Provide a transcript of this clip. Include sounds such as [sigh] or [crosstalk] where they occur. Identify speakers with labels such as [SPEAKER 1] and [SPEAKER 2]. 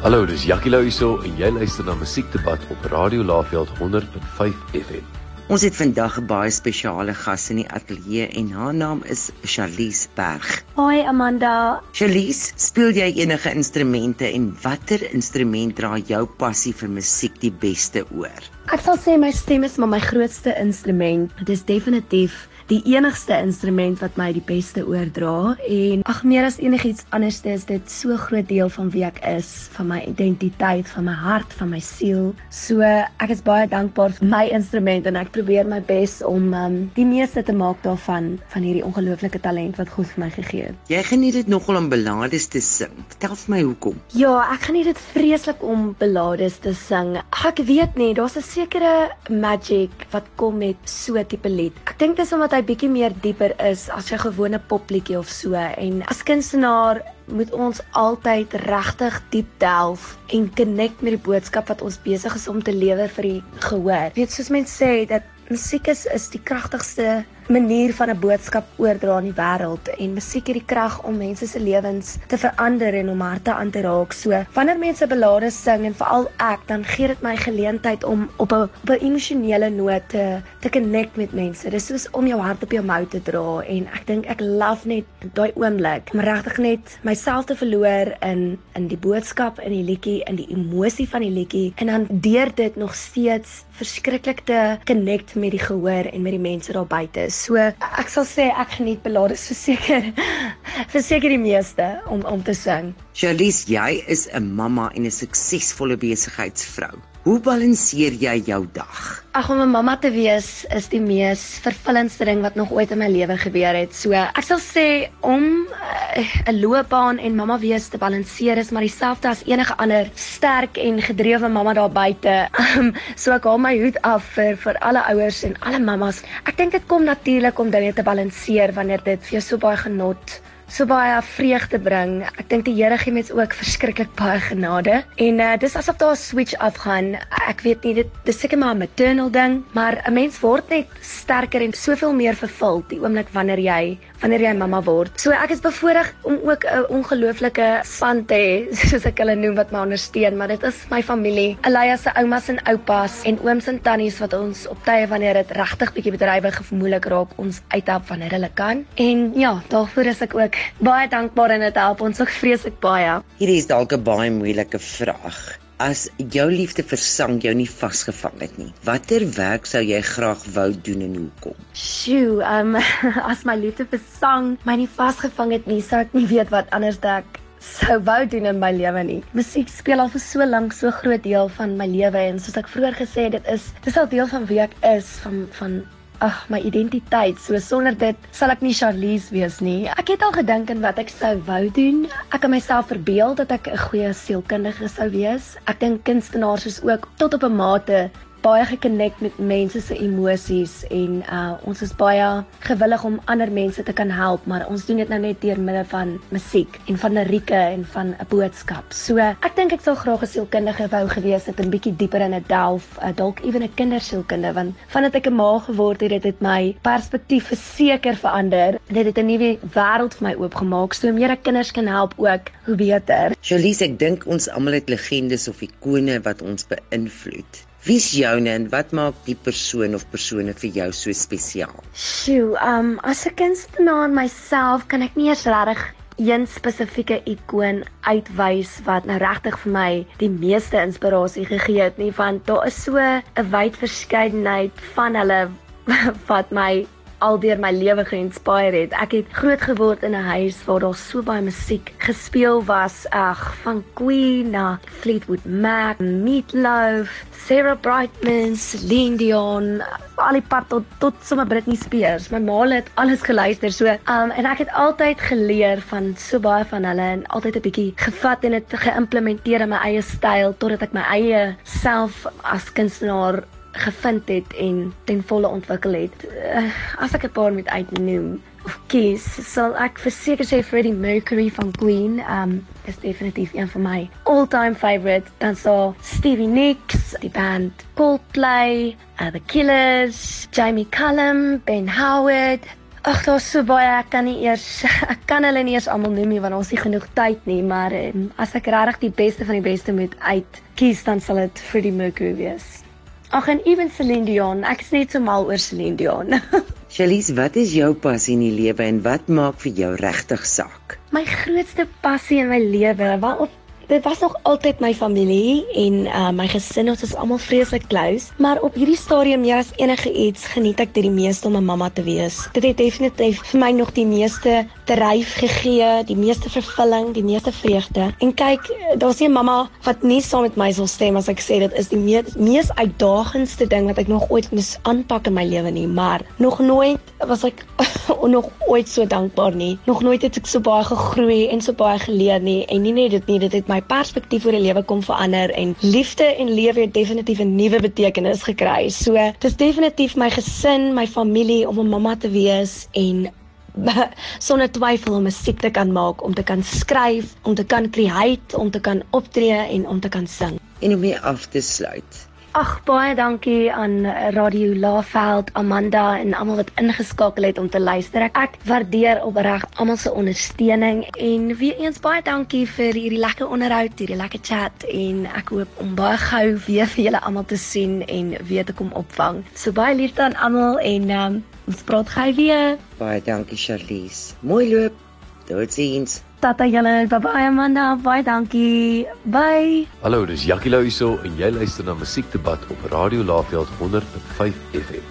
[SPEAKER 1] Hallo, dis Jackie Lou hierso en jy luister na Musiekdebat op Radio Laveld 100.5 FM.
[SPEAKER 2] Ons het vandag 'n baie spesiale gas in die ateljee en haar naam is Charlize Berg.
[SPEAKER 3] Hoi Amanda.
[SPEAKER 2] Charlize, speel jy enige instrumente en watter instrument dra jou passie vir musiek die beste oor?
[SPEAKER 3] Ek sal sê my stem is maar my grootste instrument. Dit is definitief die enigste instrument wat my die beste oordra en ag meer as enigiets anders is dit so groot deel van wie ek is, van my identiteit, van my hart, van my siel. So ek is baie dankbaar vir my instrument en ek probeer my bes om um, die meeste te maak daarvan van hierdie ongelooflike talent wat God vir my gegee het.
[SPEAKER 2] Jy geniet dit nogal om belades te sing. Vertel vir my hoekom.
[SPEAKER 3] Ja, ek geniet dit vreeslik om belades te sing. Ek weet nie, daar's 'n sekere magic wat kom met so 'n tipe lied. Ek dink dit is omdat hy bietjie meer dieper is as 'n gewone popliedjie of so en as kunstenaar moet ons altyd regtig diep delf en connect met die boodskap wat ons besig is om te lewer vir die gehoor. Weet soos mense sê dat musiek is is die kragtigste manier van 'n boodskap oordra in die wêreld en musiek het die krag om mense se lewens te verander en om harte aan te raak. So, wanneer mense belade sing en veral ek, dan gee dit my geleentheid om op 'n op 'n emosionele noot te te connect met mense. Dis soos om jou hart op jou mou te dra en ek dink ek love net daai oomblik om regtig net myself te verloor in in die boodskap in die liedjie, in die emosie van die liedjie en dan deur dit nog steeds verskriklik te connect met die gehoor en met die mense daar buite. So ek sal sê ek geniet belades verseker [laughs] verseker die meeste om om te sing.
[SPEAKER 2] Charlize, jy is 'n mamma en 'n suksesvolle besigheidsvrou. Hoe balanseer jy jou dag?
[SPEAKER 3] Ag om 'n mamma te wees is die mees vervullendste ding wat nog ooit in my lewe gebeur het. So ek sal sê om eh, 'n uh, loopbaan en mamma wees te balanseer is maar dieselfde as enige ander sterk en gedrewe mamma daar buite. Um, so ek haal my hoed af vir vir alle ouers en alle mammas. Ek dink dit kom natuurlik om dinge te balanseer wanneer dit vir jou so baie genot so baie vreugde bring. Ek dink die Here gee mens ook verskriklik baie genade. En uh, dis asof daar 'n switch afgaan. Ek weet nie dit dis seker maar 'n maternal ding, maar 'n mens word net sterker en soveel meer vervuld die oomblik wanneer jy wanneer jy mamma word. So ek is bevoorreg om ook 'n ongelooflike span te hê, [laughs] soos ek hulle noem wat my ondersteun, maar dit is my familie. Elia se oumas en oupas en ooms en tannies wat ons op tye wanneer dit regtig bietjie bedrywig of moeilik raak, ons uithelp wanneer hulle kan. En ja, daarvoor is ek ook baie dankbaar en dit help ons ook vreeslik baie.
[SPEAKER 2] Hierdie is dalk 'n baie moeilike vraag. As jou liefde vir sang jou nie vasgevang het nie, watter werk sou jy graag wou doen en hoekom?
[SPEAKER 3] Sjoe, um [laughs] as my liefde vir sang my nie vasgevang het nie, sou ek nie weet wat anders ek sou wou doen in my lewe nie. Musiek speel al vir so lank so groot deel van my lewe en soos ek vroeër gesê het, dit is dis al deel van wie ek is, van van ag my identiteit. So sonder dit sal ek nie Charlize wees nie. Ek het al gedink aan wat ek sou wou doen. Ek het myself verbeel dat ek 'n goeie sielkundige sou wees. Ek dink kunstenaars is ook tot op 'n mate baie gekonnekt met mense se emosies en uh ons is baie gewillig om ander mense te kan help, maar ons doen dit nou net deur middel van musiek en van lirieke en van 'n boodskap. So ek dink ek sou graag 'n sielkundige wou gewees het en bietjie dieper in 'n delf, uh, dalk ewen 'n kindersielkunde want vandat ek 'n ma geword het, het dit my perspektief verseker verander. Dit het 'n nuwe wêreld vir my oopgemaak. So meer ek kinders kan help ook, hoe beter.
[SPEAKER 2] Jolise, ek dink ons almal het legendes of ikone wat ons beïnvloed. Wie's joune en wat maak die persoon of persone vir jou so spesiaal?
[SPEAKER 3] Sjoe, um as 'n kunstenaar myself kan ek nie eers regtig een spesifieke ikoon uitwys wat nou regtig vir my die meeste inspirasie gegee het nie, want daar is so 'n wyd verskeidenheid van hulle [laughs] wat my aldeur my lewe geïnspireer het. Ek het groot geword in 'n huis waar daar so baie musiek gespeel was, ag, van Queen na Fleetwood Mac, Meatloaf, Sarah Brightman, Celine Dion, al die pad tot tot sommer Britney Spears. My ma het alles geluister so. Um en ek het altyd geleer van so baie van hulle en altyd 'n bietjie gevat en dit geïmplementeer in my eie styl totdat ek my eie self as kunstenaar gevind het en ten volle ontwikkel het. Uh, as ek 'n paar moet uitnoem of kies, sal ek verseker sê Freddie Mercury van Queen, um is definitief een van my all-time favourite. Dan sal Stevie Nicks, die band Coldplay, uh, The Killers, Jamie Cullum, Ben Howard, Ag, daar's so baie, ek kan nie eers [laughs] ek kan hulle nie eers almal noem nie want ons het genoeg tyd nie, maar um, as ek regtig die beste van die beste moet uit kies, dan sal dit Freddie Mercury wees. Ag en ewen Celine Dion, ek is net so mal oor Celine Dion. [laughs]
[SPEAKER 2] Charlize, wat is jou passie in die lewe en wat maak vir jou regtig saak?
[SPEAKER 3] my grootste passie in my lewe, waarop dit was nog altyd my familie en uh, my gesin ons is almal vreeslik close maar op hierdie stadium meer as enige iets geniet ek dit die meeste om 'n mamma te wees. Dit het definitief vir my nog die meeste dryf gegee die meeste vervulling die meeste vreugde. En kyk daar's nie 'n mamma wat nie saam met my sal stem as ek sê dit is die me mees uitdagendste ding wat ek nog ooit moes aanpak in my lewe nie maar nog nooit was ek [laughs] nog ooit so dankbaar nie. Nog nooit het ek so baie gegroei en so baie geleer nie en nie net dit nie dit het my perspektief oor die lewe kom verander en liefde en lewe het definitief 'n nuwe betekenis gekry. So, dis definitief my gesin, my familie om 'n mamma te wees en [laughs] sonder twyfel om musiek te kan maak, om te kan skryf, om te kan create, om te kan optree en om te kan sing.
[SPEAKER 2] En om mee af te sluit.
[SPEAKER 3] Ag baie dankie aan Radio Laveld, Amanda en almal wat ingeskakel het om te luister. Ek, ek waardeer opreg almal se ondersteuning en weer eens baie dankie vir hierdie lekker onderhoud, hierdie lekker chat en ek hoop om baie gou weer vir julle almal te sien en weer te kom opvang. So baie liefde aan almal en um, ons praat gou weer.
[SPEAKER 2] Baie dankie Charlize. Mooi loop. Totsiens.
[SPEAKER 3] Tata julle, bye bye Amanda, baie dankie. Bye.
[SPEAKER 1] Hallo, dis Jackie Lou hierso en jy luister na Musiekdebat op Radio Laveld 100.5 FM.